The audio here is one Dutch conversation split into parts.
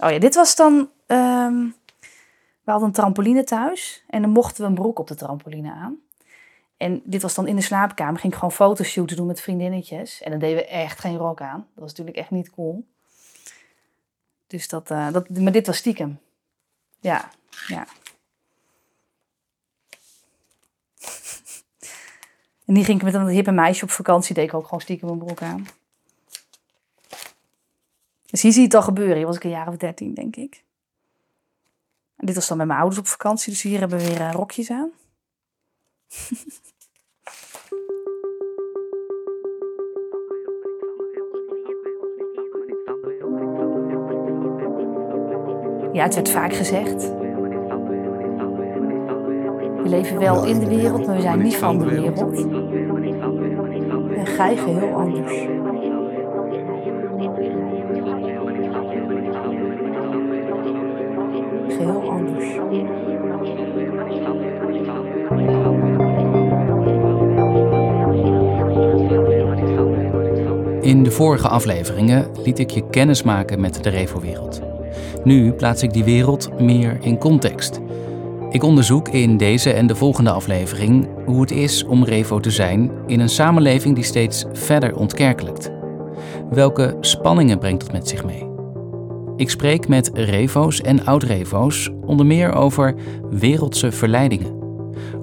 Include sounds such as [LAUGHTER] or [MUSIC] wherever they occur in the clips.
Oh ja, dit was dan... ehm, we hadden een trampoline thuis en dan mochten we een broek op de trampoline aan. En dit was dan in de slaapkamer. Ging ik gewoon fotoshooten doen met vriendinnetjes. En dan deden we echt geen rok aan. Dat was natuurlijk echt niet cool. Dus dat, eh, dat maar dit was stiekem. Ja, ja. [LAUGHS] En die ging ik met een hippe meisje op vakantie. Deed ik ook gewoon stiekem een broek aan. Dus hier zie je het al gebeuren. Hier was ik een jaar of dertien, denk ik. En dit was dan met mijn ouders op vakantie. Dus hier hebben we weer eh, rokjes aan. [LAUGHS] Ja, het werd vaak gezegd. We leven wel in de wereld, maar we zijn niet van de wereld. En gij geheel anders. In de vorige afleveringen liet ik je kennis maken met de Revo-wereld. Nu plaats ik die wereld meer in context. Ik onderzoek in deze en de volgende aflevering hoe het is om Revo te zijn in een samenleving die steeds verder ontkerkelijkt. Welke spanningen brengt dat met zich mee? Ik spreek met Revo's en oud-Revo's onder meer over wereldse verleidingen.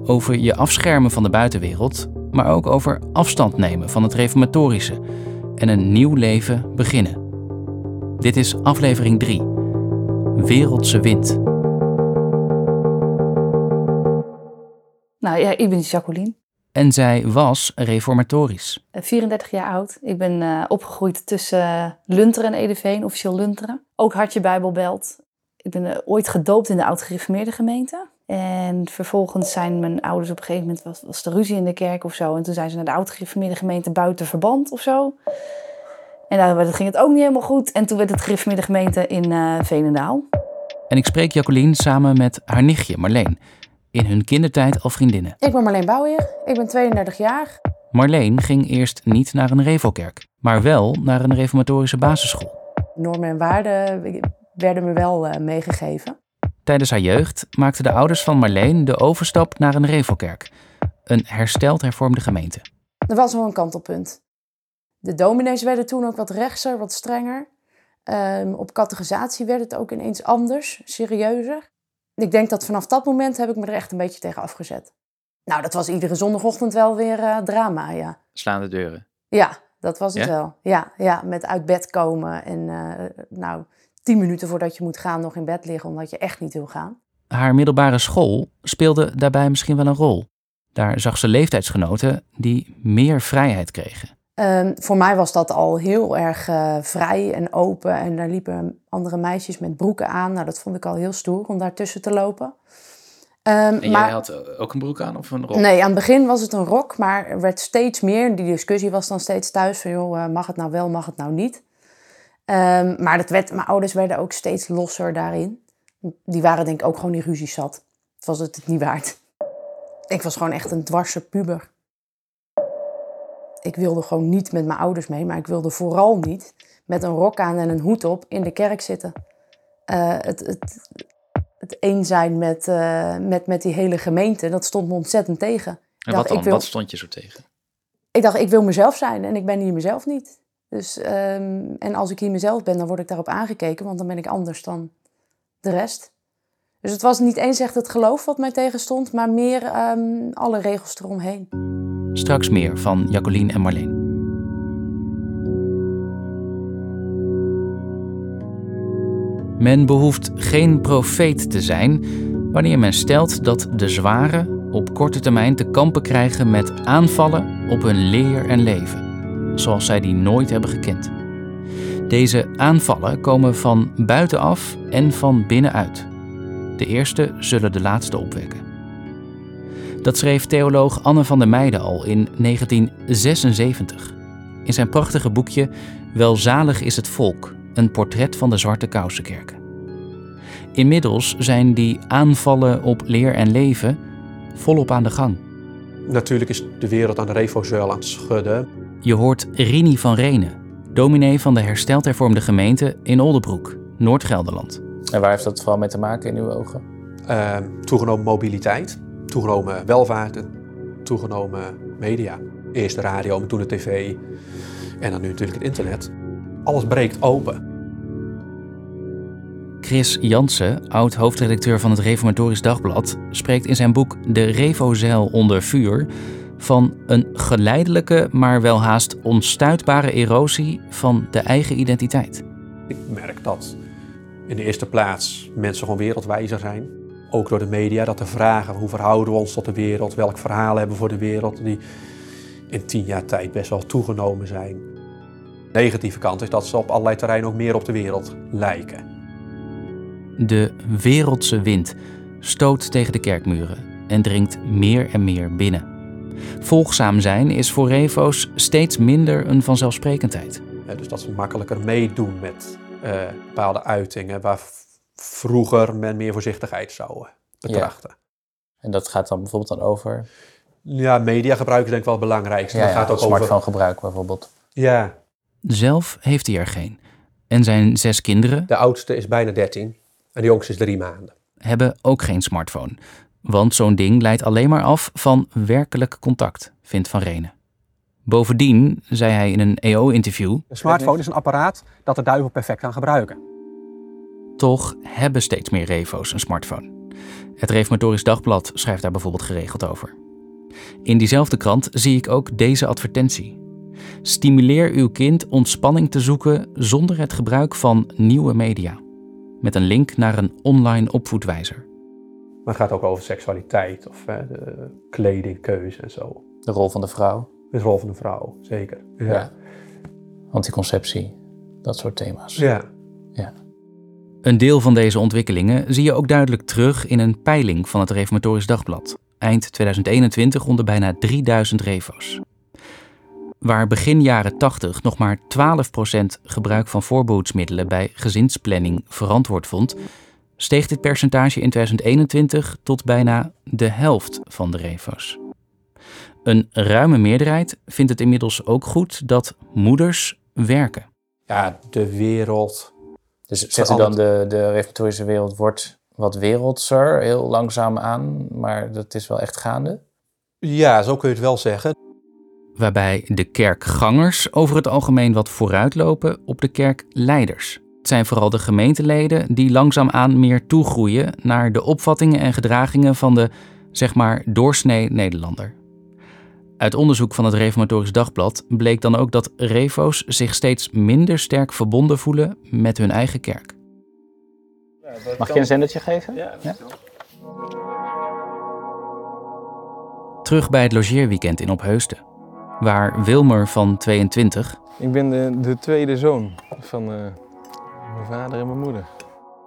Over je afschermen van de buitenwereld, maar ook over afstand nemen van het reformatorische en een nieuw leven beginnen. Dit is aflevering 3. Wereldse wind. Nou ja, ik ben Jacqueline. En zij was reformatorisch. eh, 34 jaar oud. Ik ben eh, opgegroeid tussen eh, Lunteren en Edeveen, officieel Lunteren. Ook Hartje Bijbelbelt. Ik ben eh, ooit gedoopt in de oud-gereformeerde gemeente. En vervolgens zijn mijn ouders op een gegeven moment, was, was er ruzie in de kerk of zo. En toen zijn ze naar de oud-gereformeerde gemeente buiten verband of zo. En daar werd- ging het ook niet helemaal goed. En toen werd het gereformeerde gemeente in eh Veenendaal. En ik spreek Jacqueline samen met haar nichtje Marleen. In hun kindertijd al vriendinnen. Ik ben Marleen Bouwier, ik ben 32 jaar. Marleen ging eerst niet naar een revokerk, maar wel naar een reformatorische basisschool. Normen en waarden werden me wel eh, meegegeven. Tijdens haar jeugd maakten de ouders van Marleen de overstap naar een revokerk. Een hersteld hervormde gemeente. Er was wel een kantelpunt. De dominees werden toen ook wat rechtser, wat strenger. Ehm, op categorisatie werd het ook ineens anders, serieuzer. Ik denk dat vanaf dat moment heb ik me er echt een beetje tegen afgezet. Nou, dat was iedere zondagochtend wel weer eh, drama, ja. Slaande deuren. Ja, dat was het Ja? wel. Ja, ja, met uit bed komen en eh, nou, tien minuten voordat je moet gaan nog in bed liggen omdat je echt niet wil gaan. Haar middelbare school speelde daarbij misschien wel een rol. Daar zag ze leeftijdsgenoten die meer vrijheid kregen. Ehm, voor mij was dat al heel erg eh, vrij en open. En daar liepen andere meisjes met broeken aan. Nou, dat vond ik al heel stoer om daartussen te lopen. Ehm, En jij had ook een broek aan of een rok? Nee, aan het begin was het een rok, maar er werd steeds meer. Die discussie was dan steeds thuis van, joh, eh, mag het nou wel, mag het nou niet? Ehm, maar dat werd, mijn ouders werden ook steeds losser daarin. Die waren denk ik ook gewoon die ruzie zat. Het was het niet waard. Ik was gewoon echt een dwarse puber. Ik wilde gewoon niet met mijn ouders mee, maar ik wilde vooral niet met een rok aan en een hoed op in de kerk zitten. Eh, het, het, het een zijn met, eh, met, met die hele gemeente, dat stond me ontzettend tegen. En dacht, wat dan? ik wil- Wat stond je zo tegen? Ik dacht, ik wil mezelf zijn en ik ben hier mezelf niet. Dus, ehm, en als ik hier mezelf ben, dan word ik daarop aangekeken, want dan ben ik anders dan de rest. Dus het was niet eens echt het geloof wat mij tegenstond, maar meer ehm, alle regels eromheen. Straks meer van Jacqueline en Marleen. Men behoeft geen profeet te zijn wanneer men stelt dat de zware op korte termijn te kampen krijgen met aanvallen op hun leer en leven, zoals zij die nooit hebben gekend. Deze aanvallen komen van buitenaf en van binnenuit. De eerste zullen de laatste opwekken. Dat schreef theoloog Anne van der Meijden al in 1976. In zijn prachtige boekje Welzalig is het volk, een portret van de Zwarte Kousenkerken. Inmiddels zijn die aanvallen op leer en leven volop aan de gang. Natuurlijk is de wereld aan de revozuil aan het schudden. Je hoort Rini van Renen, dominee van de hersteld hervormde gemeente in Oldenbroek, Noord-Gelderland. En waar heeft dat vooral mee te maken in uw ogen? Ehm, toegenomen mobiliteit, toegenomen welvaart en toegenomen media. Eerst de radio, toen de tv en dan nu natuurlijk het internet. Alles breekt open. Chris Jansen, oud-hoofdredacteur van het Reformatorisch Dagblad, spreekt in zijn boek De Revozeil onder vuur van een geleidelijke, maar wel haast onstuitbare erosie van de eigen identiteit. Ik merk dat in de eerste plaats mensen gewoon wereldwijzer zijn. Ook door de media, dat de vragen hoe verhouden we ons tot de wereld, welk verhaal hebben we voor de wereld, die in tien jaar tijd best wel toegenomen zijn. De negatieve kant is dat ze op allerlei terreinen ook meer op de wereld lijken. De wereldse wind stoot tegen de kerkmuren en dringt meer en meer binnen. Volgzaam zijn is voor revo's steeds minder een vanzelfsprekendheid. Hè, Dus dat ze makkelijker meedoen met eh, bepaalde uitingen waar vroeger men meer voorzichtigheid zou eh, betrachten. En dat gaat dan bijvoorbeeld dan over Ja, mediagebruik is denk ik wel het belangrijkste. ja, dat ja, gaat ook smartphone over. gebruik bijvoorbeeld. Ja, Zelf heeft hij er geen. En zijn zes kinderen De oudste is bijna 13 en de jongste is drie maanden. hebben ook geen smartphone. Want zo'n ding leidt alleen maar af van werkelijk contact, vindt Van Renen. Bovendien, zei hij in een EO-interview, Een smartphone is een apparaat dat de duivel perfect kan gebruiken. toch hebben steeds meer revo's een smartphone. Het Reformatorisch Dagblad schrijft daar bijvoorbeeld geregeld over. In diezelfde krant zie ik ook deze advertentie. Stimuleer uw kind ontspanning te zoeken zonder het gebruik van nieuwe media. Met een link naar een online opvoedwijzer. Maar het gaat ook over seksualiteit of hè, de kledingkeuze en zo. De rol van de vrouw, De rol van de vrouw, zeker. Ja. Ja. anticonceptie, dat soort thema's. ja. Een deel van deze ontwikkelingen zie je ook duidelijk terug in een peiling van het Reformatorisch Dagblad. Eind 2021 onder bijna 3000 revo's. Waar begin jaren 80 nog maar 12% gebruik van voorbehoedsmiddelen bij gezinsplanning verantwoord vond, steeg dit percentage in 2021 tot bijna de helft van de revo's. Een ruime meerderheid vindt het inmiddels ook goed dat moeders werken. ja, de wereld. Dus zegt u dan de, de reformatorische wereld wordt wat wereldser, heel langzaam aan, maar dat is wel echt gaande? Ja, zo kun je het wel zeggen. waarbij de kerkgangers over het algemeen wat vooruitlopen op de kerkleiders. Het zijn vooral de gemeenteleden die langzaamaan meer toegroeien naar de opvattingen en gedragingen van de, zeg maar, doorsnee Nederlander. Uit onderzoek van het Reformatorisch Dagblad bleek dan ook dat revo's zich steeds minder sterk verbonden voelen met hun eigen kerk. Mag je een zendertje geven? Ja. Terug bij het logeerweekend in Opheusden, waar Wilmer van 22 Ik ben de, de tweede zoon van eh, mijn vader en mijn moeder.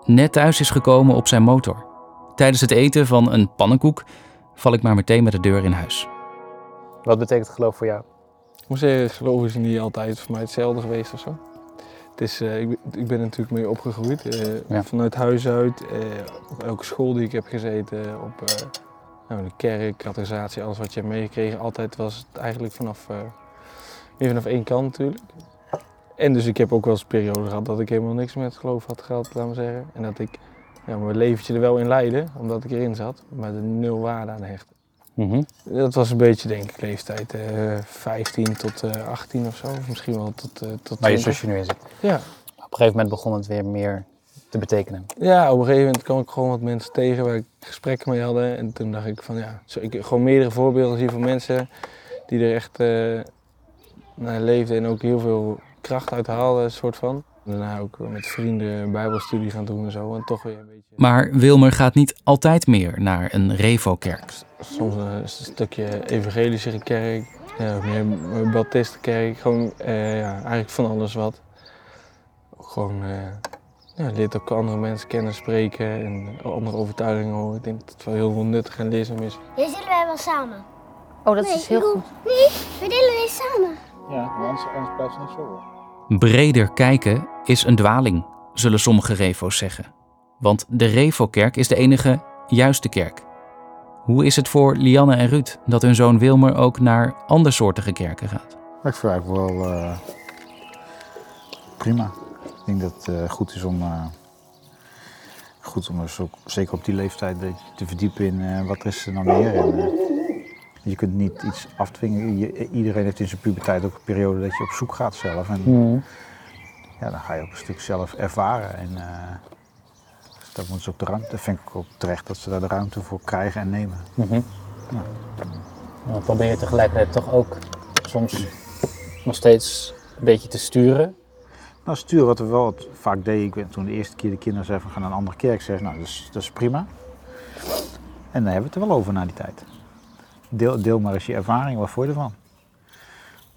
net thuis is gekomen op zijn motor. Tijdens het eten van een pannenkoek val ik maar meteen met de deur in huis. Wat betekent geloof voor jou? Ik moet zeggen, geloof is niet altijd voor mij hetzelfde geweest of zo. Het is, eh, ik, ben- ik ben er natuurlijk mee opgegroeid. eh, Ja. Vanuit huis uit, eh, op elke school die ik heb gezeten, op eh, nou, de kerk, catechisatie, alles wat je hebt meegekregen. Altijd was het eigenlijk vanaf, eh, weer vanaf één kant natuurlijk. En dus ik heb ook wel eens een periode gehad dat ik helemaal niks met geloof had gehad, laat maar zeggen. En dat ik ja, mijn leventje er wel in leidde, omdat ik erin zat, maar er nul waarde aan hechtte. Mhm. Dat was een beetje, denk ik, leeftijd eh 15 tot eh 18 of zo. Of misschien wel tot, eh tot Waar je 20. zusje nu in zit. Ja. Op een gegeven moment begon het weer meer te betekenen. ja, op een gegeven moment kwam ik gewoon wat mensen tegen waar ik gesprekken mee hadden. En toen dacht ik van ja, zo, ik gewoon meerdere voorbeelden zien van mensen die er echt naar leefden en ook heel veel kracht uit haalden, soort van. Daarna ook met vrienden bijbelstudie gaan doen en zo. En toch weer een beetje... Maar Wilmer gaat niet altijd meer naar een Revo-kerk. Soms een stukje evangelische kerk, ja, meer een baptistenkerk, gewoon eh, ja, eigenlijk van alles wat. Gewoon eh ja, leert ook andere mensen kennen, spreken en andere overtuigingen horen. Ik denk dat het wel heel nuttig en leerzaam is. Deze delen wij wel samen. Oh, dat Nee, is heel ik goed. Nee, we delen deze samen. Ja, anders, anders blijft het niet zo. Breder kijken is een dwaling, zullen sommige Revo's zeggen. Want de Revo-kerk is de enige juiste kerk. Hoe is het voor Lianne en Ruud dat hun zoon Wilmer ook naar andersoortige kerken gaat? Ik vind het wel eh, prima. Ik denk dat het eh, goed is om, eh, goed om ook, zeker op die leeftijd, te verdiepen in wat er nou meer. En, je kunt niet iets afdwingen. Je- iedereen heeft in zijn puberteit ook een periode dat je op zoek gaat zelf. En Mhm. ja, dan ga je ook een stuk zelf ervaren. En dus daar moeten ze ook de ruimte, vind ik ook terecht dat ze daar de ruimte voor krijgen en nemen. Mhm. Ja. Dan probeer je tegelijkertijd toch ook soms nog steeds een beetje te sturen. Nou, stuur wat we wel vaak deden. Ik weet, toen de eerste keer de kinderen zeiden van gaan naar een andere kerk, zeg nou, dat is, dat is prima. En dan hebben we het er wel over na die tijd. Deel, deel maar eens je ervaring, wat vond je ervan?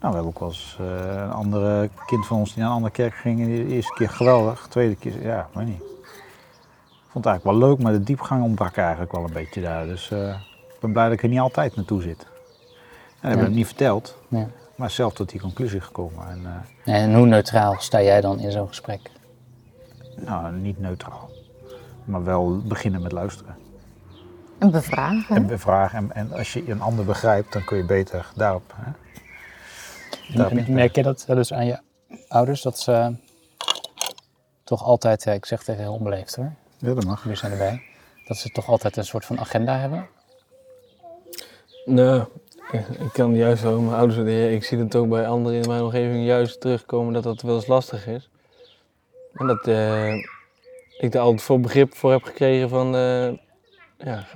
Nou, we hebben ook wel eens eh, een andere kind van ons die naar een andere kerk ging. De eerste keer geweldig, de tweede keer, ja, weet niet. Ik vond het eigenlijk wel leuk, maar de diepgang ontbrak eigenlijk wel een beetje daar. Dus eh, ik ben blij dat ik er niet altijd naartoe zit. En dat hebben we niet verteld, Ja. maar zelf tot die conclusie gekomen. En, eh, En hoe neutraal sta jij dan in zo'n gesprek? Nou, niet neutraal. Maar wel beginnen met luisteren. En bevragen. En bevragen. En, en als je een ander begrijpt, dan kun je beter daarop. Hè? daarop En inspelen. merk je dat wel eens aan je ouders? Dat ze toch altijd, ik zeg het even heel onbeleefd hoor, Ja, dat mag. we zijn erbij. Dat ze toch altijd een soort van agenda hebben? Nou, ik kan juist wel, mijn ouders, ik zie het ook bij anderen in mijn omgeving juist terugkomen dat dat wel eens lastig is. En dat eh, ik daar altijd veel begrip voor heb gekregen van, eh, ja,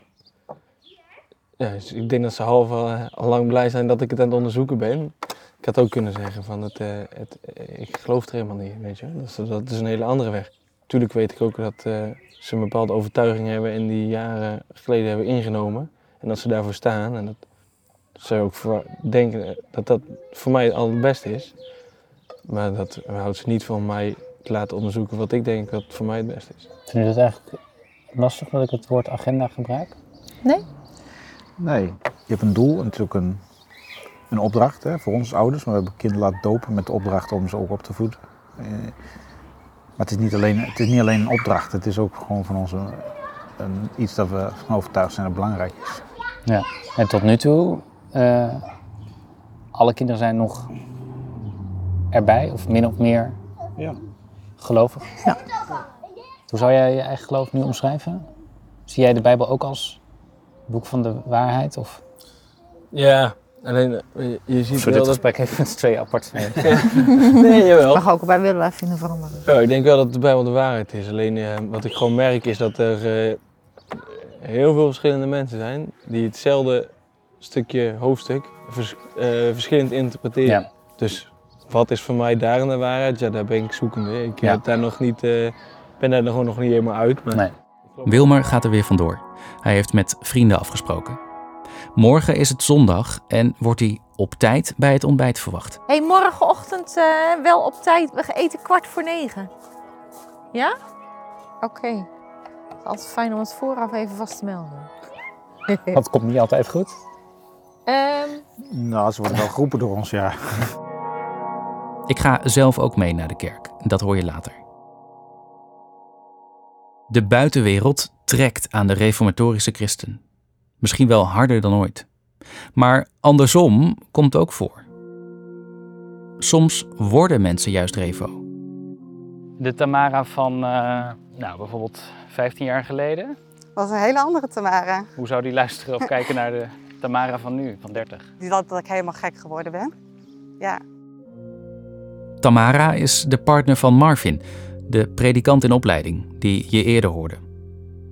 ja, dus ik denk dat ze half al, al lang blij zijn dat ik het aan het onderzoeken ben. Ik had ook kunnen zeggen van, het, eh, het, eh, ik geloof er helemaal niet, weet je. Dat is, dat is een hele andere weg. Tuurlijk weet ik ook dat eh, ze een bepaalde overtuiging hebben en die jaren geleden hebben ingenomen. En dat ze daarvoor staan. En dat ze ook voor, denken dat dat voor mij al het beste is. Maar dat houdt ze niet van mij te laten onderzoeken wat ik denk dat voor mij het beste is. Vind je het eigenlijk lastig dat ik het woord agenda gebruik? Nee, je hebt een doel en ook een, een opdracht hè, voor ons als ouders. Maar we hebben kinderen laten dopen met de opdracht om ze ook op te voeden. Eh, maar het is, niet alleen, het is niet alleen een opdracht, het is ook gewoon van ons een, een- iets dat we van overtuigd zijn dat belangrijk is. Ja. En tot nu toe, eh, alle kinderen zijn nog erbij, of min of meer Ja. gelovig. Ja. Hoe zou jij je eigen geloof nu omschrijven? Zie jij de Bijbel ook als boek van de waarheid? Of Ja, alleen eh, je, je ziet voor wel dit dat... gesprek even twee apart mee? [LAUGHS] Nee, jawel. Mag ook bij willen vinden veranderen. Ja, ik denk wel dat de Bijbel de waarheid is. Alleen eh, wat ik gewoon merk is dat er eh, heel veel verschillende mensen zijn die hetzelfde stukje hoofdstuk vers- eh, verschillend interpreteren. Ja. Dus wat is voor mij daarin de waarheid? Ja, daar ben ik zoekende. Ik Ja. heb daar nog niet, eh, ben daar nog, nog niet helemaal uit. Maar Nee. Wilmer gaat er weer vandoor. Hij heeft met vrienden afgesproken. Morgen is het zondag en wordt hij op tijd bij het ontbijt verwacht. hey, morgenochtend eh, wel op tijd. We eten kwart voor negen. Ja? Oké. Het is altijd fijn om het vooraf even vast te melden. [LAUGHS] Dat komt niet altijd goed. Ehm, Nou, ze worden wel geroepen door ons, ja. [LAUGHS] Ik ga zelf ook mee naar de kerk. Dat hoor je later. De buitenwereld trekt aan de reformatorische christen. Misschien wel harder dan ooit. Maar andersom komt ook voor. Soms worden mensen juist revo. De Tamara van, eh, nou, bijvoorbeeld 15 jaar geleden. was een hele andere Tamara. Hoe zou die luisteren of kijken naar de Tamara van nu, van 30? [LAUGHS] Die dacht dat ik helemaal gek geworden ben. Ja, Tamara is de partner van Marvin, de predikant in opleiding, die je eerder hoorde.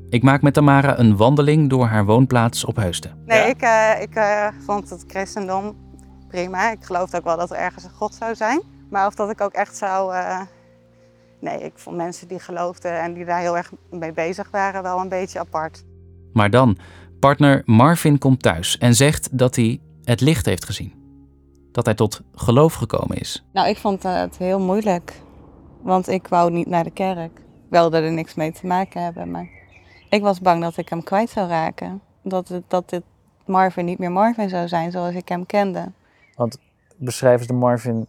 Ik maak met Tamara een wandeling door haar woonplaats op Heusden. nee, ik, eh, ik eh, vond het christendom prima. Ik geloofde ook wel dat er ergens een God zou zijn. Maar of dat ik ook echt zou. eh, Nee, ik vond mensen die geloofden en die daar heel erg mee bezig waren wel een beetje apart. Maar dan, partner Marvin komt thuis en zegt dat hij het licht heeft gezien. Dat hij tot geloof gekomen is. Nou, ik vond het heel moeilijk. Want ik wou niet naar de kerk. Ik wilde er niks mee te maken hebben, maar ik was bang dat ik hem kwijt zou raken. Dat, het, dat dit Marvin niet meer Marvin zou zijn zoals ik hem kende. Want beschrijf eens de Marvin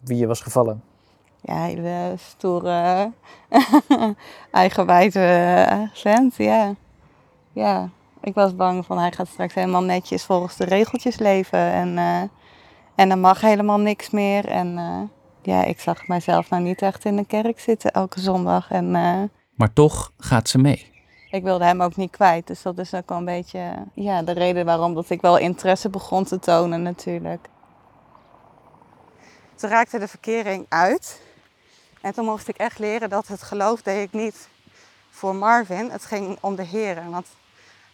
wie je was gevallen. Ja, hele stoere, [LAUGHS] eigenwijze eh, vent, ja. Ja, ik was bang van hij gaat straks helemaal netjes volgens de regeltjes leven. En, eh en er mag helemaal niks meer. En eh, ja, ik zag mijzelf nou niet echt in de kerk zitten elke zondag. En eh, Maar toch gaat ze mee. Ik wilde hem ook niet kwijt, dus dat is ook wel een beetje ja, de reden waarom dat ik wel interesse begon te tonen natuurlijk. Toen raakte de verkering uit en toen moest ik echt leren dat het geloof deed ik niet voor Marvin, het ging om de Heer. Want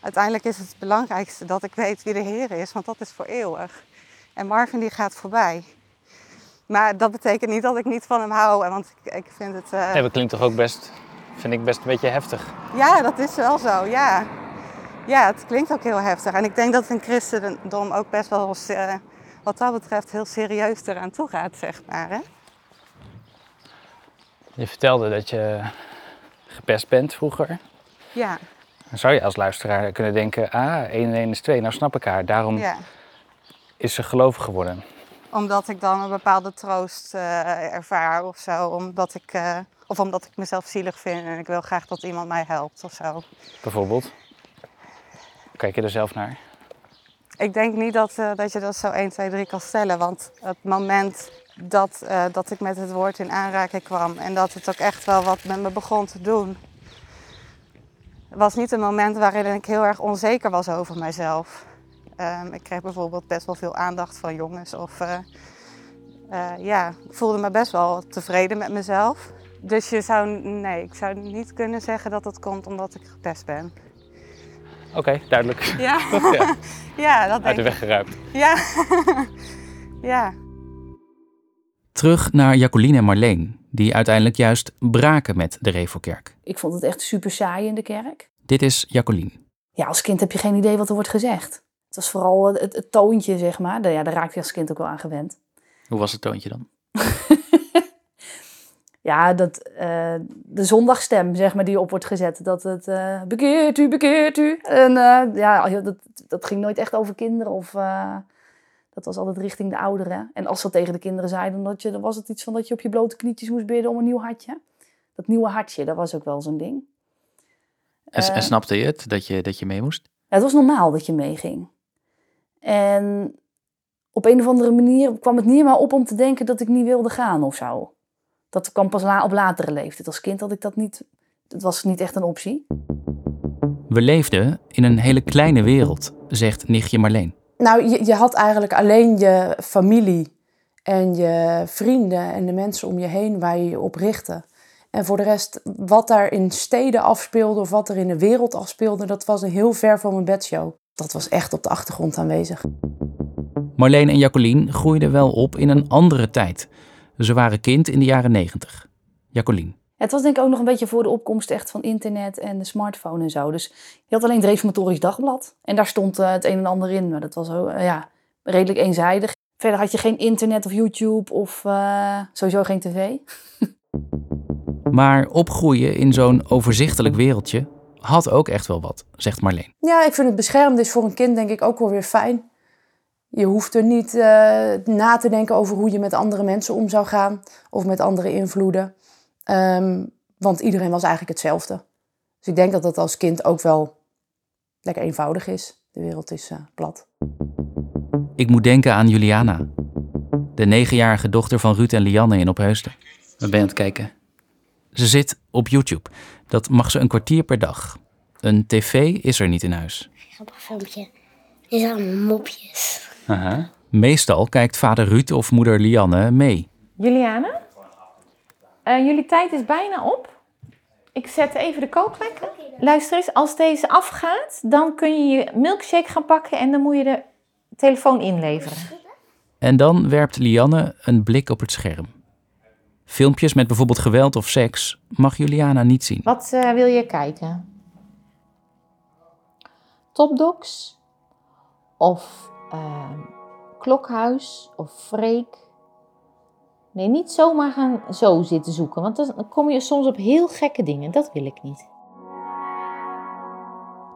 uiteindelijk is het belangrijkste dat ik weet wie de Heer is, want dat is voor eeuwig. En Marvin die gaat voorbij. Maar dat betekent niet dat ik niet van hem hou, want ik, ik vind het... Uh... Nee, dat klinkt toch ook best, vind ik best een beetje heftig. Ja, dat is wel zo, ja. Ja, het klinkt ook heel heftig. En ik denk dat een christendom ook best wel, uh, wat dat betreft, heel serieus eraan toe gaat, zeg maar. Hè? Je vertelde dat je gepest bent vroeger. Ja. Dan zou je als luisteraar kunnen denken, ah, 1 en 1 is 2, nou snap ik haar. Daarom ja. is ze gelovig geworden. Omdat ik dan een bepaalde troost uh, ervaar of zo. Omdat ik, uh, of omdat ik mezelf zielig vind en ik wil graag dat iemand mij helpt of zo. Bijvoorbeeld? Kijk je er zelf naar? Ik denk niet dat, uh, dat je dat zo 1, 2, 3 kan stellen. Want het moment dat, uh, dat ik met het woord in aanraking kwam en dat het ook echt wel wat met me begon te doen, was niet een moment waarin ik heel erg onzeker was over mijzelf. Um, ik kreeg bijvoorbeeld best wel veel aandacht van jongens. Of uh, ja, ik voelde me best wel tevreden met mezelf. Dus je zou, nee, ik zou niet kunnen zeggen dat het komt omdat ik gepest ben. Oké, okay, duidelijk. Ja, [LAUGHS] ja. ja dat Uit de weg geruimd. Ja. [LAUGHS] ja. Terug naar Jacqueline en Marleen, die uiteindelijk juist braken met de Revelkerk. Ik vond het echt super saai in de kerk. Dit is Jacqueline. Ja, als kind heb je geen idee wat er wordt gezegd. Het was vooral het, het, toontje, zeg maar. Ja, daar raakte je als kind ook wel aan gewend. Hoe was het toontje dan? [LAUGHS] ja, dat, uh, de zondagstem, zeg maar, die op wordt gezet. Dat het uh, bekeert u, bekeert u. En uh, ja, dat, dat ging nooit echt over kinderen of... Dat was altijd richting de ouderen. En als ze tegen de kinderen zeiden, dan, je, dan was het iets van dat je op je blote knietjes moest bidden om een nieuw hartje. Dat nieuwe hartje, dat was ook wel zo'n ding. En, en, snapte je het, dat je, dat je mee moest? Ja, het was normaal dat je meeging. En op een of andere manier kwam het niet meer op om te denken dat ik niet wilde gaan of zo. Dat kwam pas la op latere leeftijd. Als kind had ik dat niet, dat was niet echt een optie. We leefden in een hele kleine wereld, zegt nichtje Marleen. Nou, je, je had eigenlijk alleen je familie en je vrienden en de mensen om je heen waar je je op richtte. En voor de rest, wat daar in steden afspeelde of wat er in de wereld afspeelde, dat was een heel ver van mijn bedshow. Dat was echt op de achtergrond aanwezig. Marleen en Jacqueline groeiden wel op in een andere tijd. Ze waren kind in de jaren negentig. Jacqueline. Het was denk ik ook nog een beetje voor de opkomst echt van internet en de smartphone en zo. Dus je had alleen het Reformatorisch Dagblad. En daar stond uh, het een en ander in. Maar dat was uh, ja, redelijk eenzijdig. Verder had je geen internet of YouTube of uh, sowieso geen tv. [LAUGHS] maar opgroeien in zo'n overzichtelijk wereldje had ook echt wel wat, zegt Marleen. Ja, ik vind het beschermd is voor een kind denk ik ook wel weer fijn. Je hoeft er niet na te denken over hoe je met andere mensen om zou gaan. Of met andere invloeden. Um, want iedereen was eigenlijk hetzelfde. Dus ik denk dat dat als kind ook wel lekker eenvoudig is. De wereld is uh, plat. Ik moet denken aan Juliana. De negenjarige dochter van Ruud en Lianne in Opheusden. Wat ben je aan het kijken? Ze zit op YouTube. Dat mag ze een kwartier per dag. Een tv is er niet in huis. Grappig filmpje. Dit zijn allemaal mopjes. Aha. Meestal kijkt vader Ruud of moeder Lianne mee. Juliane? Uh, jullie tijd is bijna op. Ik zet even de kookwekker. Luister eens, als deze afgaat, dan kun je je milkshake gaan pakken en dan moet je de telefoon inleveren. En dan werpt Lianne een blik op het scherm. Filmpjes met bijvoorbeeld geweld of seks mag Juliana niet zien. Wat uh, wil je kijken? Topdocs? Of uh, Klokhuis? Of Freek? Nee, niet zomaar gaan zo zitten zoeken, want dan kom je soms op heel gekke dingen. Dat wil ik niet.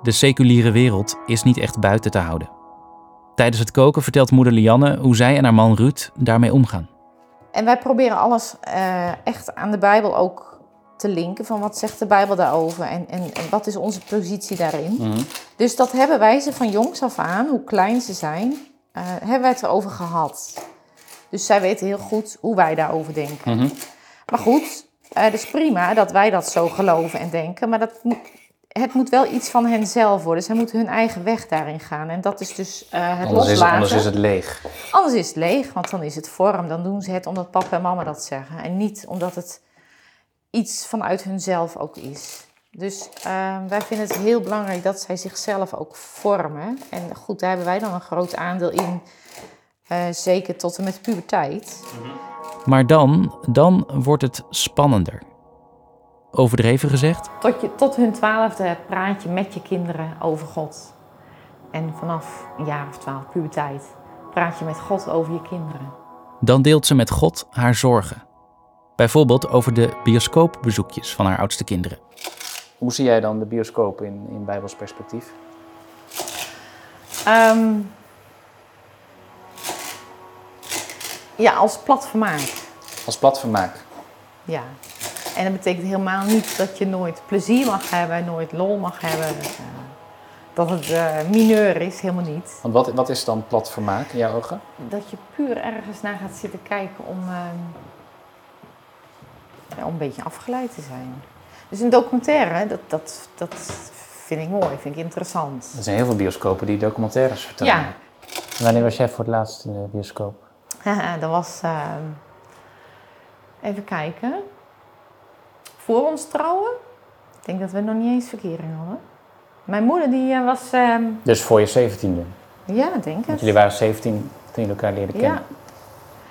De seculiere wereld is niet echt buiten te houden. Tijdens het koken vertelt moeder Lianne hoe zij en haar man Ruud daarmee omgaan. En wij proberen alles uh, echt aan de Bijbel ook te linken. Van wat zegt de Bijbel daarover en, en, en wat is onze positie daarin. Mm -hmm. Dus dat hebben wij ze van jongs af aan, hoe klein ze zijn, uh, hebben wij het erover gehad. Dus zij weten heel goed hoe wij daarover denken. Mhm. Maar goed, Uh, dus prima dat wij dat zo geloven en denken, maar dat moet, het moet wel iets van hen zelf worden. Zij moeten hun eigen weg daarin gaan. En dat is dus uh, het anders loslaten. Is, anders is het leeg. Anders is het leeg, want dan is het vorm. Dan doen ze het omdat papa en mama dat zeggen. En niet omdat het iets vanuit hunzelf ook is. Dus uh, wij vinden het heel belangrijk dat zij zichzelf ook vormen. En goed, daar hebben wij dan een groot aandeel in. Uh, zeker tot en met puberteit. Maar dan, dan wordt het spannender. Overdreven gezegd? Tot, je, tot hun twaalfde praat je met je kinderen over God. En vanaf een jaar of twaalf, puberteit, praat je met God over je kinderen. Dan deelt ze met God haar zorgen. Bijvoorbeeld over de bioscoopbezoekjes van haar oudste kinderen. Hoe zie jij dan de bioscoop in, in Bijbels perspectief? Um, ja, als plat vermaak. Als plat vermaak? Ja. En dat betekent helemaal niet dat je nooit plezier mag hebben, nooit lol mag hebben. Dat het uh, mineur is, helemaal niet. Want wat, wat is dan plat vermaak in jouw ogen? Dat je puur ergens naar gaat zitten kijken om, uh, ja, om een beetje afgeleid te zijn. Dus een documentaire, dat, dat, dat vind ik mooi, vind ik interessant. Er zijn heel veel bioscopen die documentaires vertellen. Ja. Wanneer was jij voor het laatst in de bioscoop? dat was, uh, even kijken, voor ons trouwen. Ik denk dat we nog niet eens verkering hadden. Mijn moeder die uh, was... Uh, dus voor je zeventiende? Ja, denk ik. Want jullie waren 17 toen jullie elkaar leerden kennen. Ja.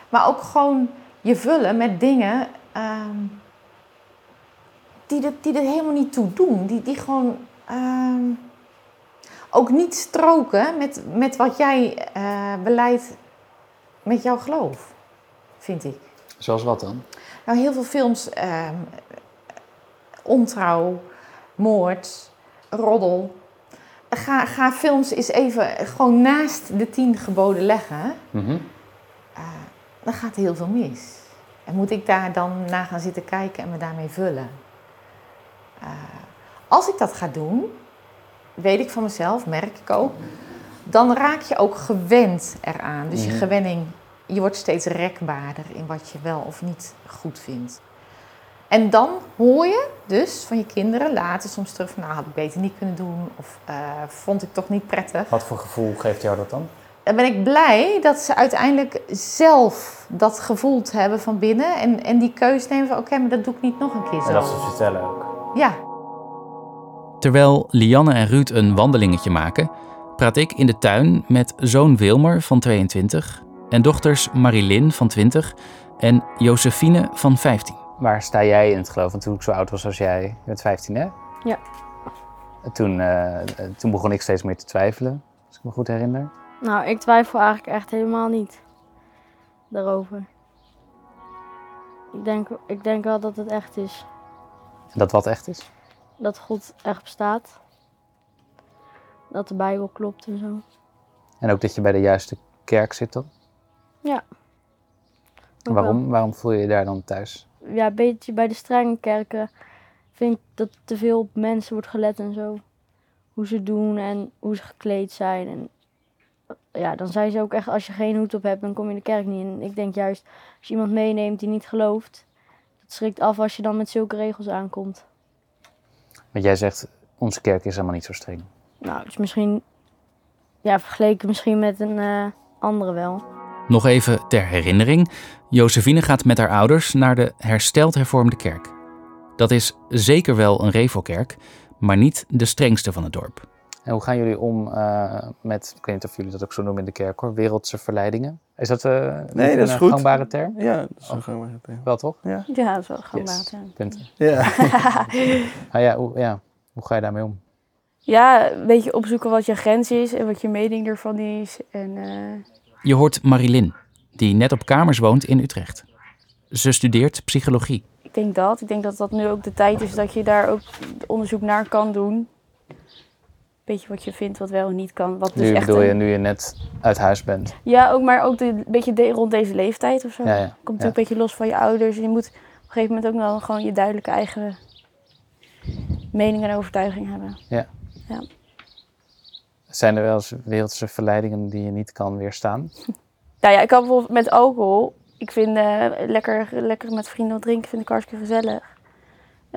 Maar ook gewoon je vullen met dingen um, die, er, die er helemaal niet toe doen. Die, die gewoon um, ook niet stroken met, met wat jij uh, beleidt met jouw geloof, vind ik. Zoals wat dan? Nou, heel veel films, uh, ontrouw, moord, roddel. Ga, ga films eens even gewoon naast de tien geboden leggen. Mm -hmm. uh, dan gaat heel veel mis. En moet ik daar dan naar gaan zitten kijken en me daarmee vullen? Uh, als ik dat ga doen, weet ik van mezelf, merk ik ook, dan raak je ook gewend eraan. Dus je Mhm. gewenning, je wordt steeds rekbaarder in wat je wel of niet goed vindt. En dan hoor je dus van je kinderen later soms terug van, nou had ik beter niet kunnen doen of eh, vond ik toch niet prettig. Wat voor gevoel geeft jou dat dan? Dan ben ik blij dat ze uiteindelijk zelf dat gevoeld hebben van binnen en, en die keuze nemen van, oké, maar dat doe ik niet nog een keer zo. En dat ze het vertellen ook. Ja, Terwijl Lianne en Ruud een wandelingetje maken, praat ik in de tuin met zoon Wilmer van 22 en dochters Marilyn van 20 en Josephine van 15. Waar sta jij in het geloof? Want toen ik zo oud was als jij, je bent 15 hè? Ja. Toen, eh, toen begon ik steeds meer te twijfelen, als ik me goed herinner. Nou, ik twijfel eigenlijk echt helemaal niet daarover. Ik denk, ik denk wel dat het echt is. Dat wat echt is. Dat God echt bestaat. Dat de Bijbel klopt en zo. En ook dat je bij de juiste kerk zit dan. Ja. Ook Waarom, waarom voel je je daar dan thuis? Ja, een beetje bij de strenge kerken vind ik dat te veel op mensen wordt gelet en zo. Hoe ze doen en hoe ze gekleed zijn. En ja, dan zijn ze ook echt, als je geen hoed op hebt, dan kom je de kerk niet in. Ik denk juist, als je iemand meeneemt die niet gelooft, dat schrikt af als je dan met zulke regels aankomt. Want jij zegt, onze kerk is helemaal niet zo streng. Nou, dus misschien, ja, vergeleken misschien met een eh, andere wel. Nog even ter herinnering: Josephine gaat met haar ouders naar de hersteld hervormde kerk. Dat is zeker wel een revelkerk, maar niet de strengste van het dorp. En hoe gaan jullie om uh, met, ik weet niet of jullie dat ook zo noemen in de kerk hoor, wereldse verleidingen? Is dat uh, nee, dat is een goed. gangbare term? Ja, dat is een gangbare term. Wel toch? Ja, ja dat is wel een gangbare yes. term. Punten. Ja. [LAUGHS] ah, ja, hoe, ja, hoe ga je daarmee om? Ja, een beetje opzoeken wat je grens is en wat je mening ervan is. En, uh... Je hoort Marilyn, die net op kamers woont in Utrecht. Ze studeert psychologie. Ik denk dat. Ik denk dat dat nu ook de tijd is dat je daar ook onderzoek naar kan doen. Beetje wat je vindt, wat wel en niet kan. Wat dus nu echt bedoel je, nu je net uit huis bent? Ja, ook, maar ook een beetje de, rond deze leeftijd of zo. Ja, ja. Komt ja. een beetje los van je ouders. En je moet op een gegeven moment ook wel gewoon je duidelijke eigen mening en overtuiging hebben. Ja. ja. Zijn er wel eens wereldse verleidingen die je niet kan weerstaan? [LAUGHS] Nou ja, ik had bijvoorbeeld met alcohol, ik vind uh, lekker, lekker met vrienden wat drinken vind ik hartstikke gezellig.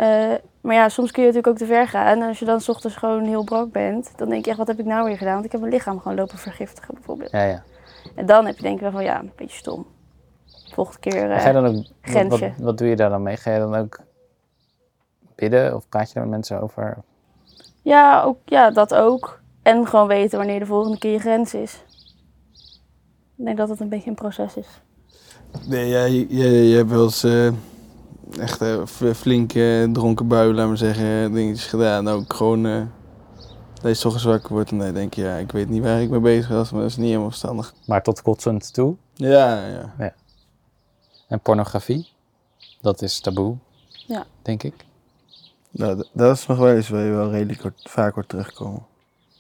Uh, maar ja, soms kun je natuurlijk ook te ver gaan. En als je dan s ochtends gewoon heel brak bent, dan denk je echt, wat heb ik nou weer gedaan? Want ik heb mijn lichaam gewoon lopen vergiftigen bijvoorbeeld. Ja, ja. En dan heb je denk ik wel van, ja, een beetje stom. Volgende keer uh, Ga je dan ook, grensje. Wat, wat, doe je daar dan mee? Ga je dan ook bidden of praat je daar met mensen over? Ja, ook, ja, dat ook. En gewoon weten wanneer de volgende keer je grens is. Ik denk dat het een beetje een proces is. Nee, je, je, je hebt wel eens uh, echt uh, flink uh, dronken bui, laat maar zeggen, dingetjes gedaan. Ook gewoon uh, dat je toch zwakker wordt en dan denk je, ja, ik weet niet waar ik mee bezig was, maar dat is niet helemaal verstandig. Maar tot kotsend toe? Ja, ja. ja. En pornografie? Dat is taboe, ja. denk ik. Nou, dat is nog wel eens waar je wel redelijk vaak wordt terugkomen.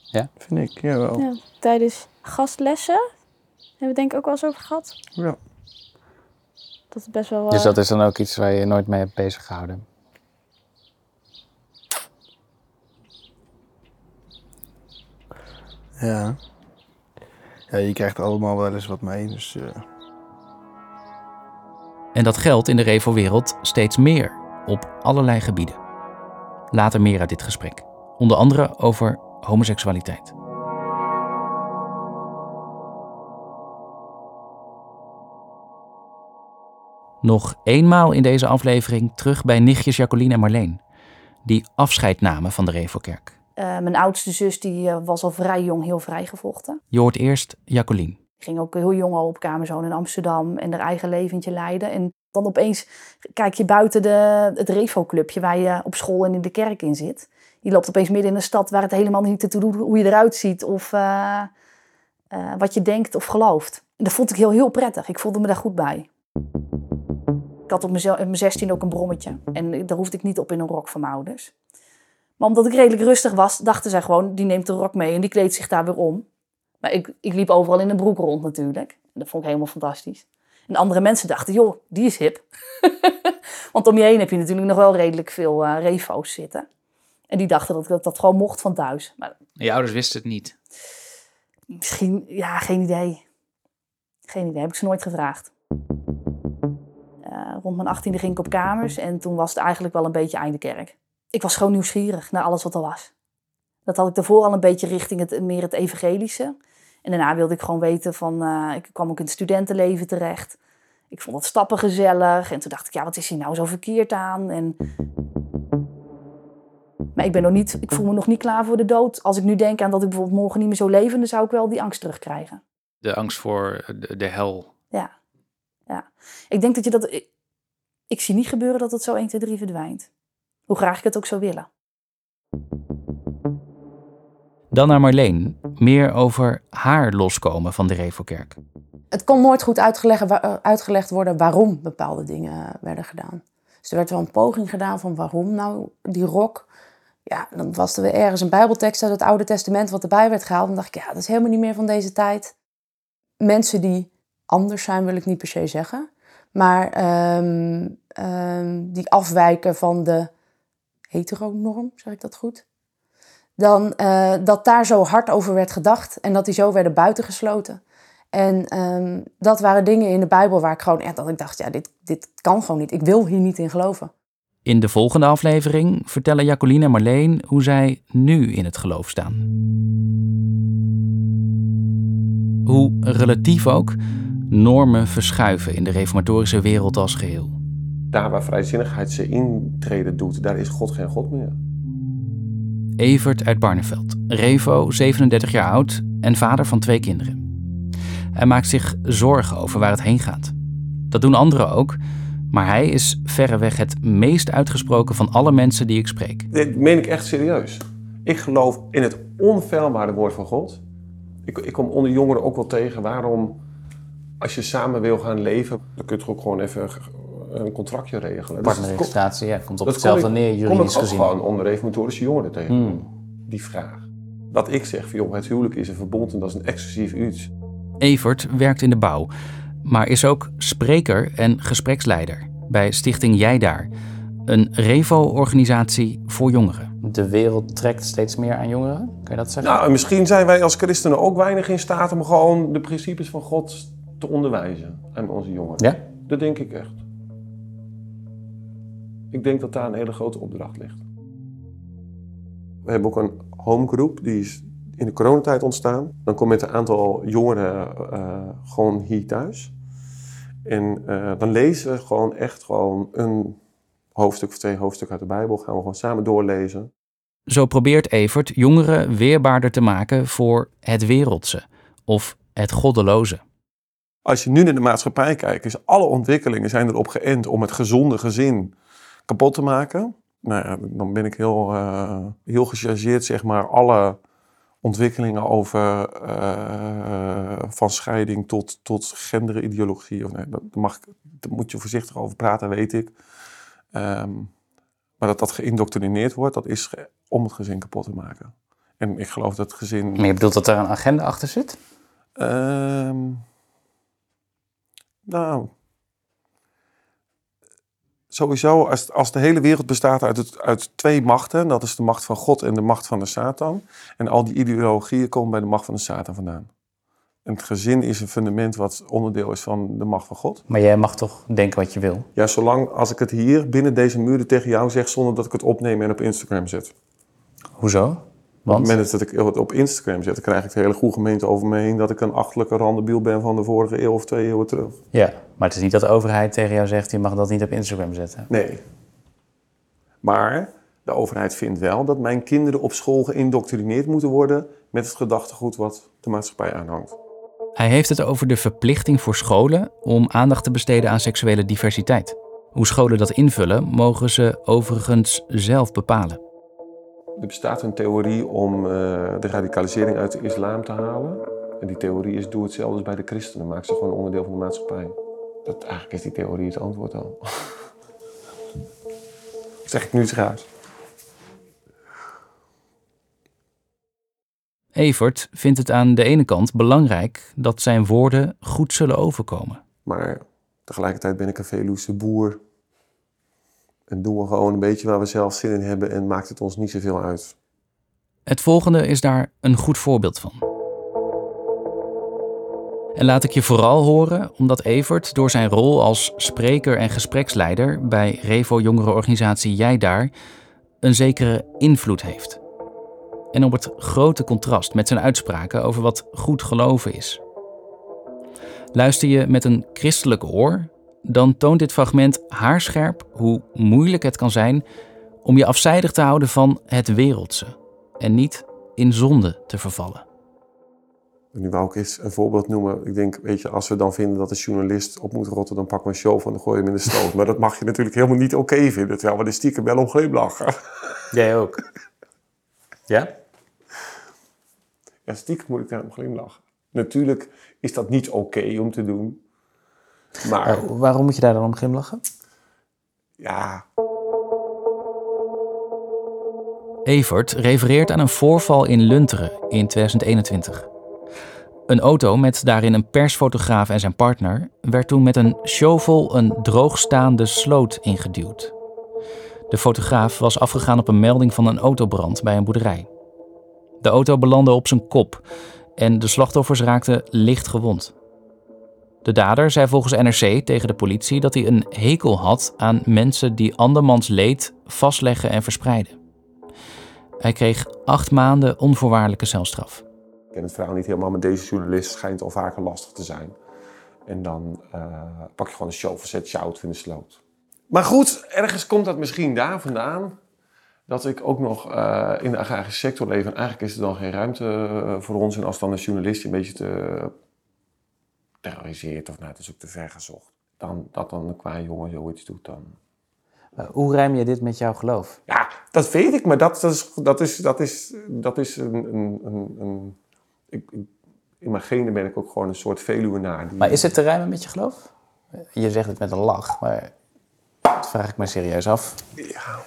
Ja? Vind ik, ja wel. Ja, tijdens gastlessen hebben we denk ik ook wel eens over gehad. Ja. Dat is best wel... Dus eh, dat is dan ook iets waar je nooit mee hebt bezig gehouden? Ja. Ja, je krijgt allemaal wel eens wat mee, dus... Uh... En dat geldt in de Revo-wereld steeds meer, op allerlei gebieden. Later meer uit dit gesprek. Onder andere over homoseksualiteit. Nog eenmaal in deze aflevering terug bij nichtjes Jacqueline en Marleen. Die afscheid namen van de Revokerk. Uh, mijn oudste zus die, uh, was al vrij jong heel vrijgevochten. Je hoort eerst Jacqueline. Ging ook heel jong al op kamerzoon in Amsterdam en haar eigen leventje leiden. En dan opeens kijk je buiten de, het Revo-clubje waar je op school en in de kerk in zit. Je loopt opeens midden in een stad waar het helemaal niet te doet hoe je eruit ziet of uh, wat je denkt of gelooft. En dat vond ik heel, heel prettig. Ik voelde me daar goed bij. Ik had op mijn 16 ook een brommetje. En daar hoefde ik niet op in een rok van mijn ouders. Maar omdat ik redelijk rustig was, dachten zij gewoon, die neemt de rok mee en die kleedt zich daar weer om. Maar ik, ik liep overal in een broek rond natuurlijk. En dat vond ik helemaal fantastisch. En andere mensen dachten, joh, die is hip. [LAUGHS] Want om je heen heb je natuurlijk nog wel redelijk veel uh, refo's zitten. En die dachten dat dat, dat gewoon mocht van thuis. Maar, je ouders wisten het niet? Misschien, ja, geen idee. Geen idee, heb ik ze nooit gevraagd. Rond mijn achttiende ging ik op kamers en toen was het eigenlijk wel een beetje einde kerk. Ik was gewoon nieuwsgierig naar alles wat er was. Dat had ik daarvoor al een beetje richting het, meer het evangelische. En daarna wilde ik gewoon weten van, uh, ik kwam ook in het studentenleven terecht. Ik vond het stappen gezellig. En toen dacht ik, ja, wat is hier nou zo verkeerd aan? En... Maar ik, ben nog niet, ik voel me nog niet klaar voor de dood. Als ik nu denk aan dat ik bijvoorbeeld morgen niet meer zo leven, dan zou ik wel die angst terugkrijgen. De angst voor de, de hel. Ja. ja. Ik denk dat je dat... Ik, zie niet gebeuren dat het zo 1, 2, 3 verdwijnt. Hoe graag ik het ook zou willen. Dan naar Marleen. Meer over haar loskomen van de Revokerk. Het kon nooit goed uitgelegd, uitgelegd worden waarom bepaalde dingen werden gedaan. Dus er werd wel een poging gedaan van waarom nou die rok. Ja, dan was er weer ergens een bijbeltekst uit het Oude Testament wat erbij werd gehaald. Dan dacht ik, ja, dat is helemaal niet meer van deze tijd. Mensen die anders zijn, wil ik niet per se zeggen. Maar um, um, die afwijken van de heteronorm, zeg ik dat goed? Dan uh, dat daar zo hard over werd gedacht en dat die zo werden buitengesloten. En um, dat waren dingen in de Bijbel waar ik gewoon echt dat ik dacht, ja, dit, dit kan gewoon niet. Ik wil hier niet in geloven. In de volgende aflevering vertellen Jacqueline en Marleen hoe zij nu in het geloof staan. Hoe relatief ook normen verschuiven in de reformatorische wereld als geheel. Daar waar vrijzinnigheid zijn intrede doet, daar is God geen God meer. Evert uit Barneveld, Revo, 37 jaar oud en vader van twee kinderen. Hij maakt zich zorgen over waar het heen gaat. Dat doen anderen ook, maar hij is verreweg het meest uitgesproken van alle mensen die ik spreek. Dit meen ik echt serieus. Ik geloof in het onfeilbare woord van God. Ik, ik kom onder jongeren ook wel tegen waarom, als je samen wil gaan leven, dan kun je toch ook gewoon even een contractje regelen. Partnerregistratie, ja, komt op hetzelfde neer, juridisch gezien. Kom ik gewoon onder reformatorische jongeren tegen, hmm. die vraag. Dat ik zeg, van, joh, het huwelijk is een verbond en dat is een exclusief iets. Evert werkt in de bouw, maar is ook spreker en gespreksleider bij Stichting Jij Daar, een Revo-organisatie voor jongeren. De wereld trekt steeds meer aan jongeren, kan je dat zeggen? Nou, misschien zijn wij als christenen ook weinig in staat om gewoon de principes van God te onderwijzen aan onze jongeren. Ja? Dat denk ik echt. Ik denk dat daar een hele grote opdracht ligt. We hebben ook een homegroep, die is in de coronatijd ontstaan. Dan kom met een aantal jongeren uh, gewoon hier thuis. En uh, dan lezen we gewoon echt gewoon een hoofdstuk of twee hoofdstukken uit de Bijbel. Gaan we gewoon samen doorlezen. Zo probeert Evert jongeren weerbaarder te maken voor het wereldse of het goddeloze. Als je nu naar de maatschappij kijkt, is alle ontwikkelingen zijn erop geënt om het gezonde gezin kapot te maken. Nou ja, dan ben ik heel, uh, heel gechargeerd, zeg maar, alle ontwikkelingen over uh, van scheiding tot, tot genderideologie. Of nee, daar, mag, daar moet je voorzichtig over praten, weet ik. Um, maar dat dat geïndoctrineerd wordt, dat is om het gezin kapot te maken. En ik geloof dat het gezin. Maar je bedoelt dat er een agenda achter zit? Um, nou, sowieso, als, als de hele wereld bestaat uit, het, uit twee machten, dat is de macht van God en de macht van de Satan. En al die ideologieën komen bij de macht van de Satan vandaan. En het gezin is een fundament wat onderdeel is van de macht van God. Maar jij mag toch denken wat je wil? Ja, zolang als ik het hier binnen deze muren tegen jou zeg zonder dat ik het opneem en op Instagram zet. Hoezo? Want? Op het moment dat ik het op Instagram zet, dan krijg ik de hele goede gemeente over me heen dat ik een achterlijke randebiel ben van de vorige eeuw of twee eeuwen terug. Ja, maar het is niet dat de overheid tegen jou zegt, je mag dat niet op Instagram zetten. Nee. Maar de overheid vindt wel dat mijn kinderen op school geïndoctrineerd moeten worden met het gedachtegoed wat de maatschappij aanhangt. Hij heeft het over de verplichting voor scholen om aandacht te besteden aan seksuele diversiteit. Hoe scholen dat invullen, mogen ze overigens zelf bepalen. Er bestaat een theorie om uh, de radicalisering uit de islam te halen. En die theorie is doe hetzelfde als bij de christenen. Maak ze gewoon onderdeel van de maatschappij. Dat, eigenlijk is die theorie het antwoord al. [LAUGHS] zeg ik nu iets raars. Evert vindt het aan de ene kant belangrijk dat zijn woorden goed zullen overkomen. Maar tegelijkertijd ben ik een Veluwse boer. En doen we gewoon een beetje waar we zelf zin in hebben en maakt het ons niet zoveel uit. Het volgende is daar een goed voorbeeld van. En laat ik je vooral horen omdat Evert door zijn rol als spreker en gespreksleider bij Revo jongerenorganisatie Jij Daar een zekere invloed heeft en op het grote contrast met zijn uitspraken over wat goed geloven is. Luister je met een christelijk oor, dan toont dit fragment haarscherp hoe moeilijk het kan zijn om je afzijdig te houden van het wereldse en niet in zonde te vervallen. Nu wou ik eens een voorbeeld noemen. Ik denk, weet je, als we dan vinden dat een journalist op moet rotten, dan pakken we een show van, dan gooi je hem in de stoot. maar dat mag je natuurlijk helemaal niet oké vinden, terwijl we de stiekem wel om glimlachen. Jij ook? Ja? Ja, stiekem moet ik daarom glimlachen. Natuurlijk is dat niet oké om te doen. Maar... waarom moet je daar dan om glimlachen? Ja. Evert refereert aan een voorval in Lunteren in 2021. Een auto met daarin een persfotograaf en zijn partner werd toen met een shovel een droogstaande sloot ingeduwd. De fotograaf was afgegaan op een melding van een autobrand bij een boerderij. De auto belandde op zijn kop en de slachtoffers raakten licht gewond. De dader zei volgens NRC tegen de politie dat hij een hekel had aan mensen die andermans leed vastleggen en verspreiden. Hij kreeg acht maanden onvoorwaardelijke celstraf. Ik ken het verhaal niet helemaal, maar deze journalist schijnt al vaker lastig te zijn. En dan uh, pak je gewoon een show, zet shout in de sloot. Maar goed, ergens komt dat misschien daar vandaan dat ik ook nog uh, in de agrarische sector leef. En eigenlijk is er dan geen ruimte uh, voor ons. En als dan een journalist een beetje te terroriseert of nou, het is ook te ver gezocht. Dan, dat dan een qua jongen zoiets doet dan. Uh, hoe rijm je dit met jouw geloof? Ja, dat weet ik, maar dat, dat is, dat is, dat is, dat is een. een, een, een ik, in mijn genen ben ik ook gewoon een soort Veluwenaar. Die... Maar is het te rijmen met je geloof? Je zegt het met een lach, maar dat vraag ik me serieus af. Ja.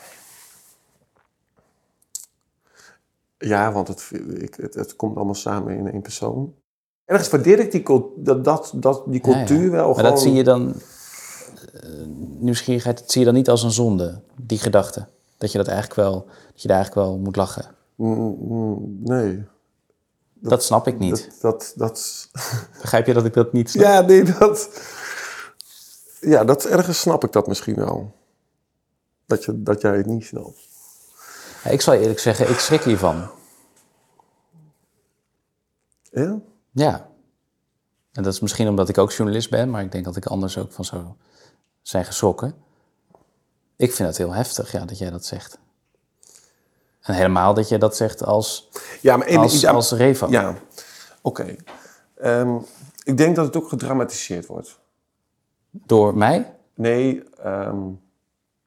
Ja, want het, ik, het, het, komt allemaal samen in één persoon. Ergens waardeer ik die, dat, dat, dat, die cultuur ja, ja. wel. Maar gewoon... dat zie je dan, uh, nieuwsgierigheid, dat zie je dan niet als een zonde, die gedachte. Dat je dat eigenlijk wel, dat je daar eigenlijk wel moet lachen. Mm, nee. Dat, dat, snap ik niet. Dat, dat. [LAUGHS] Begrijp je dat ik dat niet snap? Ja, nee, dat... Ja, dat ergens snap ik dat misschien wel. Dat, je, dat jij het niet snapt. Ja, ik zal eerlijk zeggen, ik schrik hiervan. Ja? Ja. En dat is misschien omdat ik ook journalist ben, maar ik denk dat ik anders ook van zou zijn geschrokken. Ik vind het heel heftig, ja, dat jij dat zegt. En helemaal dat je dat zegt als, ja, maar in, als, ja, als Revo. Ja, oké. Ehm, ik denk dat het ook gedramatiseerd wordt. Door mij? Nee, ehm,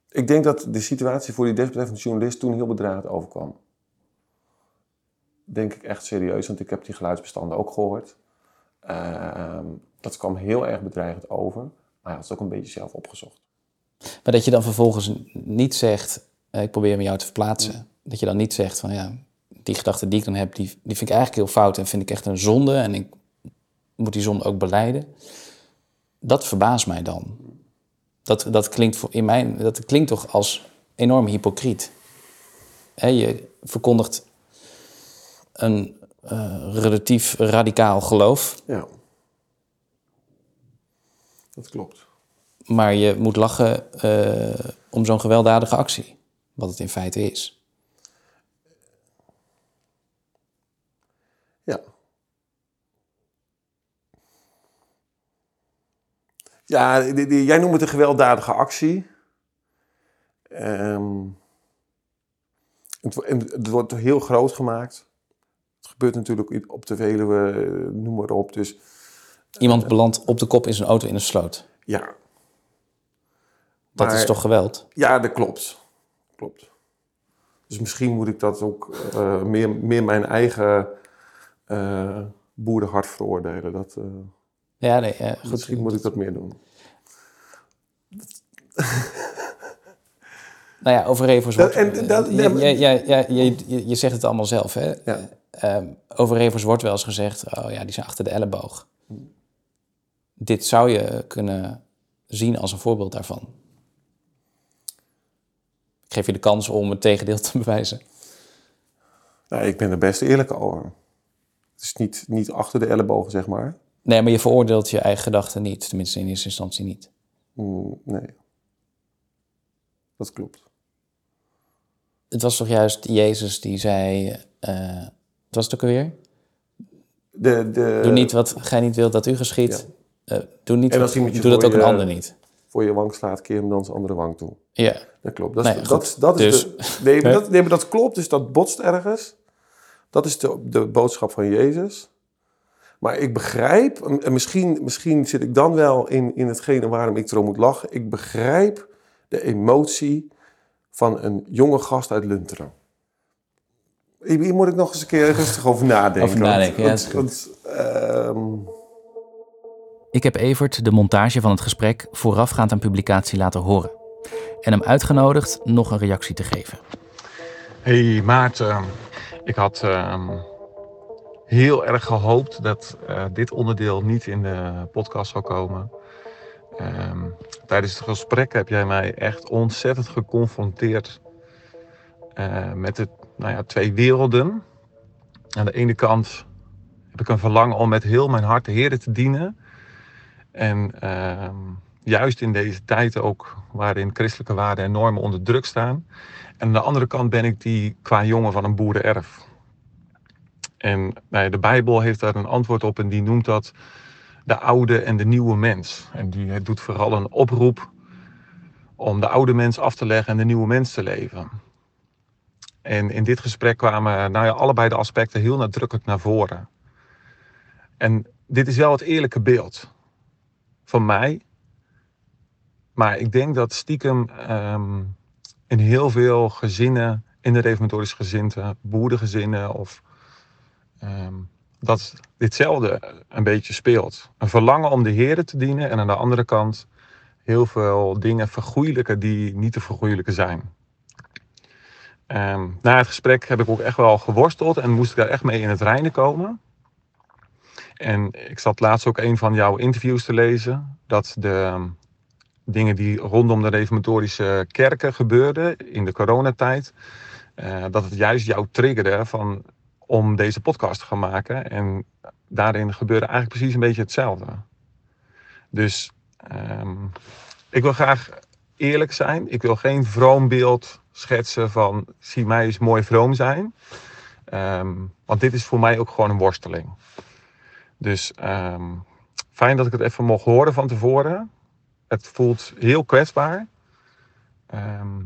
ik denk dat de situatie voor die desbetreffende journalist toen heel bedraad overkwam. Denk ik echt serieus, want ik heb die geluidsbestanden ook gehoord. Ehm, dat kwam heel erg bedreigend over, maar hij had het ook een beetje zelf opgezocht. Maar dat je dan vervolgens niet zegt, eh, ik probeer me jou te verplaatsen. Dat je dan niet zegt van ja, die gedachte die ik dan heb, die, die vind ik eigenlijk heel fout en vind ik echt een zonde. En ik moet die zonde ook beleiden. Dat verbaast mij dan. Dat, dat, klinkt, voor, in mijn, dat klinkt toch als enorm hypocriet. He, je verkondigt een uh, relatief radicaal geloof. Ja. Dat klopt. Maar je moet lachen uh, om zo'n gewelddadige actie. Wat het in feite is. Ja. Ja, die, die, jij noemt het een gewelddadige actie. Um, het, het, wordt heel groot gemaakt. Gebeurt natuurlijk op de Veluwe, noem maar op. Dus, Iemand uh, belandt op de kop in zijn auto in een sloot. Ja. Dat maar, is toch geweld? Ja, dat klopt. Klopt. Dus misschien moet ik dat ook uh, meer, meer mijn eigen uh, boerenhart veroordelen. Dat, uh, ja, nee, ja, goed. Misschien moet ik dat meer doen. nou ja, over Revers wordt... En, dat, je, je, je, je, je, zegt het allemaal zelf, hè? Ja. Uh, over Revers wordt wel eens gezegd, oh ja, die zijn achter de elleboog. Dit zou je kunnen zien als een voorbeeld daarvan. Ik geef je de kans om het tegendeel te [LAUGHS] bewijzen. Nou, ik ben er best eerlijk over. Het is niet, niet achter de ellebogen, zeg maar. Nee, maar je veroordeelt je eigen gedachten niet. Tenminste, in eerste instantie niet. Mm, nee. Dat klopt. Het was toch juist Jezus die zei... Uh, wat was het ook alweer? De, de... Doe niet wat gij niet wilt dat u geschiet. Ja. Uh, doe niet en als wat, doe dat ook je, een ander niet. Voor je wang slaat, keer hem dan zijn andere wang toe. Ja. Dat klopt. Dat, nee, dat, dat is dus. de, nee, maar [LAUGHS] dat, nee, maar dat klopt. Dus dat botst ergens. Dat is de, de boodschap van Jezus. Maar ik begrijp, en misschien, misschien zit ik dan wel in, in hetgene waarom ik erom moet lachen. Ik begrijp de emotie van een jonge gast uit Lunteren. Hier moet ik nog eens een keer rustig over nadenken. Over nadenken, ja. Want, want, um... Ik heb Evert de montage van het gesprek voorafgaand aan publicatie laten horen. En hem uitgenodigd nog een reactie te geven. Hey Maarten, ik had uh, heel erg gehoopt dat uh, dit onderdeel niet in de podcast zou komen. Um, tijdens het gesprek heb jij mij echt ontzettend geconfronteerd uh, met de nou ja, twee werelden. Aan de ene kant heb ik een verlangen om met heel mijn hart de Heer te dienen. En uh, juist in deze tijd ook waarin christelijke waarden en normen onder druk staan. En aan de andere kant ben ik die qua jongen van een boerenerf. En nou ja, de Bijbel heeft daar een antwoord op en die noemt dat de oude en de nieuwe mens. En die doet vooral een oproep om de oude mens af te leggen en de nieuwe mens te leven. En in dit gesprek kwamen nou ja, allebei de aspecten heel nadrukkelijk naar voren. En dit is wel het eerlijke beeld van mij. Maar ik denk dat stiekem um, in heel veel gezinnen, in de reformatorische gezinten, boerengezinnen of um, dat ditzelfde een beetje speelt. Een verlangen om de Heer te dienen en aan de andere kant heel veel dingen vergoeilijken die niet te vergoeilijken zijn. Um, na het gesprek heb ik ook echt wel geworsteld en moest ik daar echt mee in het reinen komen. En ik zat laatst ook een van jouw interviews te lezen, dat de dingen die rondom de reformatorische kerken gebeurden in de coronatijd, uh, dat het juist jou triggerde van, om deze podcast te gaan maken. En daarin gebeurde eigenlijk precies een beetje hetzelfde. Dus um, Ik wil graag eerlijk zijn. Ik wil geen vroom beeld schetsen van zie mij eens mooi vroom zijn. Ehm, want dit is voor mij ook gewoon een worsteling. Dus ehm, fijn dat ik het even mocht horen van tevoren. Het voelt heel kwetsbaar. Ehm,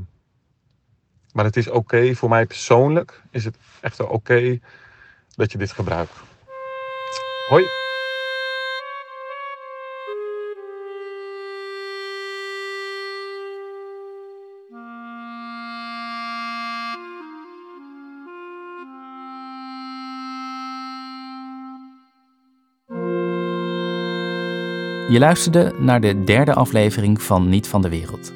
maar het is oké, voor mij persoonlijk is het echt oké dat je dit gebruikt. Hoi! Je luisterde naar de derde aflevering van Niet van de Wereld.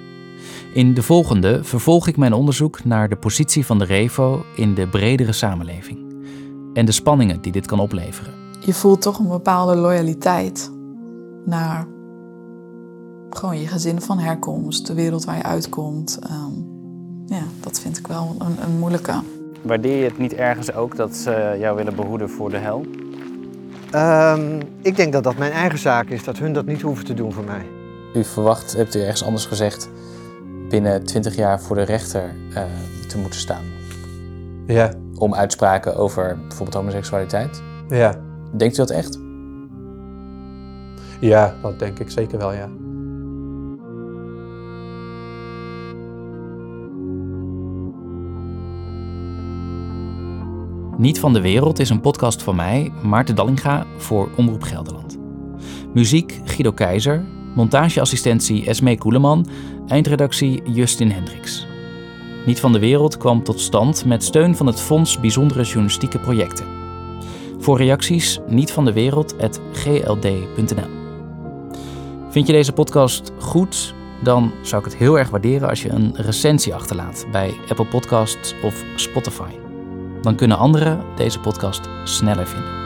In de volgende vervolg ik mijn onderzoek naar de positie van de Revo in de bredere samenleving en de spanningen die dit kan opleveren. Je voelt toch een bepaalde loyaliteit naar gewoon je gezin van herkomst, de wereld waar je uitkomt. Ehm, ja, dat vind ik wel een, een moeilijke. Waardeer je het niet ergens ook dat ze jou willen behoeden voor de hel? Um, ik denk dat dat mijn eigen zaak is, dat hun dat niet hoeven te doen voor mij. U verwacht, hebt u ergens anders gezegd, binnen 20 jaar voor de rechter uh, te moeten staan. Ja. Om uitspraken over bijvoorbeeld homoseksualiteit. Ja. Denkt u dat echt? Ja, dat denk ik zeker wel, ja. Niet van de Wereld is een podcast van mij, Maarten Dallinga, voor Omroep Gelderland. Muziek Guido Keizer, montageassistentie Esmee Koeleman, eindredactie Justin Hendricks. Niet van de Wereld kwam tot stand met steun van het Fonds Bijzondere Journalistieke Projecten. Voor reacties niet van de wereld@gld.nl. Vind je deze podcast goed? Dan zou ik het heel erg waarderen als je een recensie achterlaat bij Apple Podcasts of Spotify dan kunnen anderen deze podcast sneller vinden.